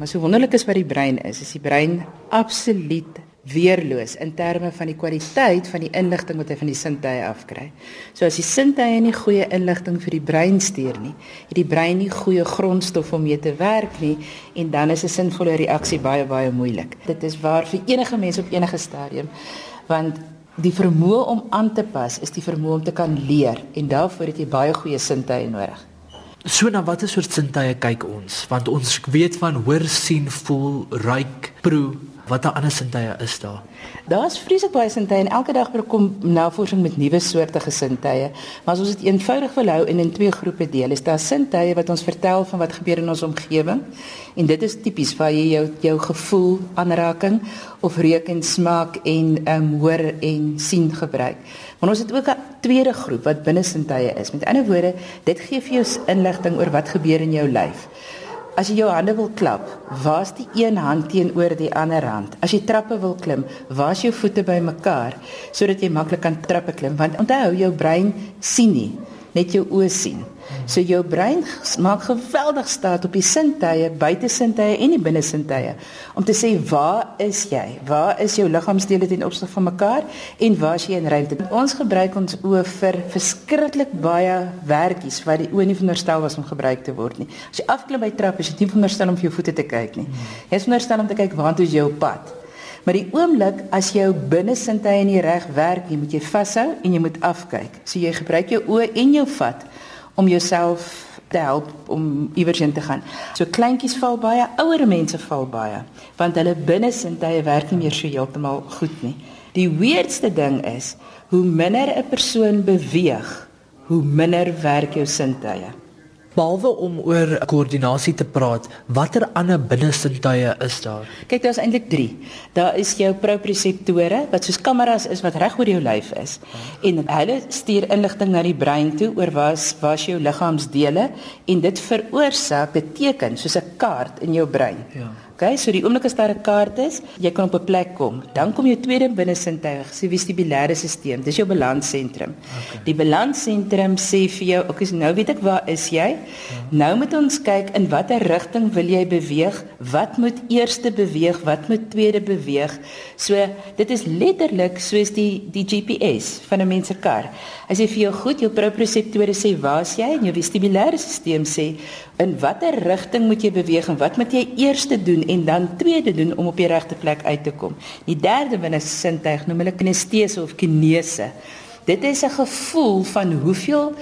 Maar so wonderlik is wat die brein is, is die brein absoluut weerloos in terme van die kwaliteit van die inligting wat hy van die sintuie afkry. So as die sintuie nie goeie inligting vir die brein stuur nie, het die brein nie goeie grondstof om mee te werk nie en dan is 'n sinvolle reaksie baie baie moeilik. Dit is waar vir enige mens op enige stadium want die vermoë om aan te pas is die vermoë om te kan leer en daarvoor het jy baie goeie sintuie nodig. So na watter soort sintuie kyk ons? Want ons weet van hoor, sien, voel, ruik, proe, watter ander sintuie is daar? Daar's vreeslik baie sintuie en elke dag kom navorsing met nuwe soorte gesintuie. Maar as ons dit eenvoudig wil hou en in twee groepe deel, is daar sintuie wat ons vertel van wat gebeur in ons omgewing. En dit is tipies waar jy jou jou gevoel, aanraking of reuk en smaak en ehm um, hoor en sien gebruik. Maar ons het ook 'n tweede groep wat binne sintuie is. Met ander woorde, dit gee vir jou inligting oor wat gebeur in jou lyf. As jy jou hande wil klap, waar's die een hand teenoor die ander hand? As jy trappe wil klim, waar's jou voete bymekaar sodat jy maklik kan trappe klim? Want onthou, jou brein sien nie, net jou oë sien. So jou brein maak geweldig staat op die sintuie, buitesintuie en die binnesintuie om te sê waar is jy? Waar is jou liggaamsdele ten opsigte van mekaar en waar is jy in ruimte? Ons gebruik ons oë vir verskriklik baie werkies wat die oë nie veronderstel was om gebruik te word nie. As jy afklim by trap, is jy nie veronderstel om vir jou voete te kyk nie. Jy is veronderstel om te kyk waartoe is jou pad. Maar die oomblik as jou binnesintuie nie reg werk nie, moet jy vashou en jy moet afkyk. So jy gebruik jou oë en jou vat om jouself te help om iewers heen te gaan. So kleintjies val baie, ouer mense val baie, want hulle binnesintuie werk nie meer so heeltemal goed nie. Die weirdste ding is, hoe minder 'n persoon beweeg, hoe minder werk jou sintuie. Behalwe om oor koördinasie te praat, watter ander binnesintuie is daar? Kyk, daar's eintlik 3. Daar is jou proprioseptore wat soos kameras is wat reg oor jou lyf is. En hulle stuur inligting na die brein toe oor waar's waar's jou liggaamsdele en dit veroorsaak 'n teken soos 'n kaart in jou brein. Ja. Okay, so die oomblik as daar 'n kaart is, jy kan op 'n plek kom. Dan kom jou tweede binnesintuig, die vestibulêre stelsel. Dis jou balanssentrum. Okay. Die balanssentrum sê vir jou, okay, so nou weet ek waar is jy? Ja. Nou moet ons kyk in watter rigting wil jy beweeg? Wat moet eerste beweeg? Wat moet tweede beweeg? So dit is letterlik soos die die GPS van 'n mens se kar. Hy sê vir jou, goed, jou proprioseptore sê waar is jy? En jou vestibulêre stelsel sê in watter rigting moet jy beweeg en wat moet jy eers doen en dan tweede doen om op die regte plek uit te kom. Die derde binne sintuig noem hulle kinestese of kinese. Dit is 'n gevoel van hoeveel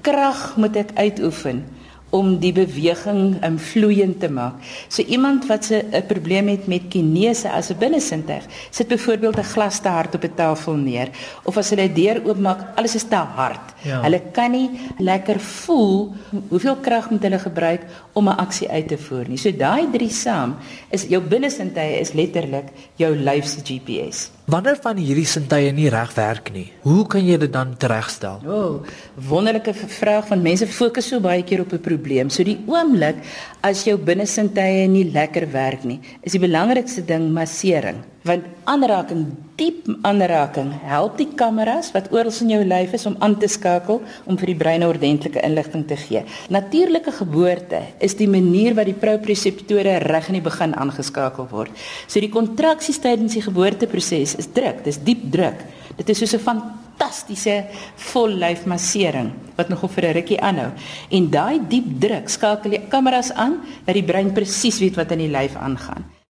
krag moet ek uitoefen om die beweging um, vloeiend te maak. So iemand wat 'n probleem het met kinese as 'n binnesintuig, sit byvoorbeeld 'n glas te hard op 'n tafel neer of as hulle 'n deur oopmaak, alles is te hard. Ja. Hulle kan nie lekker voel hoeveel krag moet hulle gebruik om 'n aksie uit te voer nie. So daai drie saam is jou binnesintuie is letterlik jou lyf se GPS. Wanneer van hierdie sintuie nie reg werk nie, hoe kan jy dit dan regstel? O, oh, wonderlike vraag van mense fokus so baie keer op 'n probleem. So die oomblik as jou binnesintuie nie lekker werk nie, is die belangrikste ding massering want aanraking diep aanraking help die kameras wat oral in jou lyf is om aan te skakel om vir die brein ordentlike inligting te gee. Natuurlike geboorte is die manier wat die proprioseptore reg in die begin aangeskakel word. So die kontraksies tydens die geboorteproses is druk, dis diep druk. Dit is soos 'n fantastiese vollyf massering wat nog vir 'n rukkie aanhou. En daai diep druk skakel die kameras aan dat die brein presies weet wat in die lyf aangaan.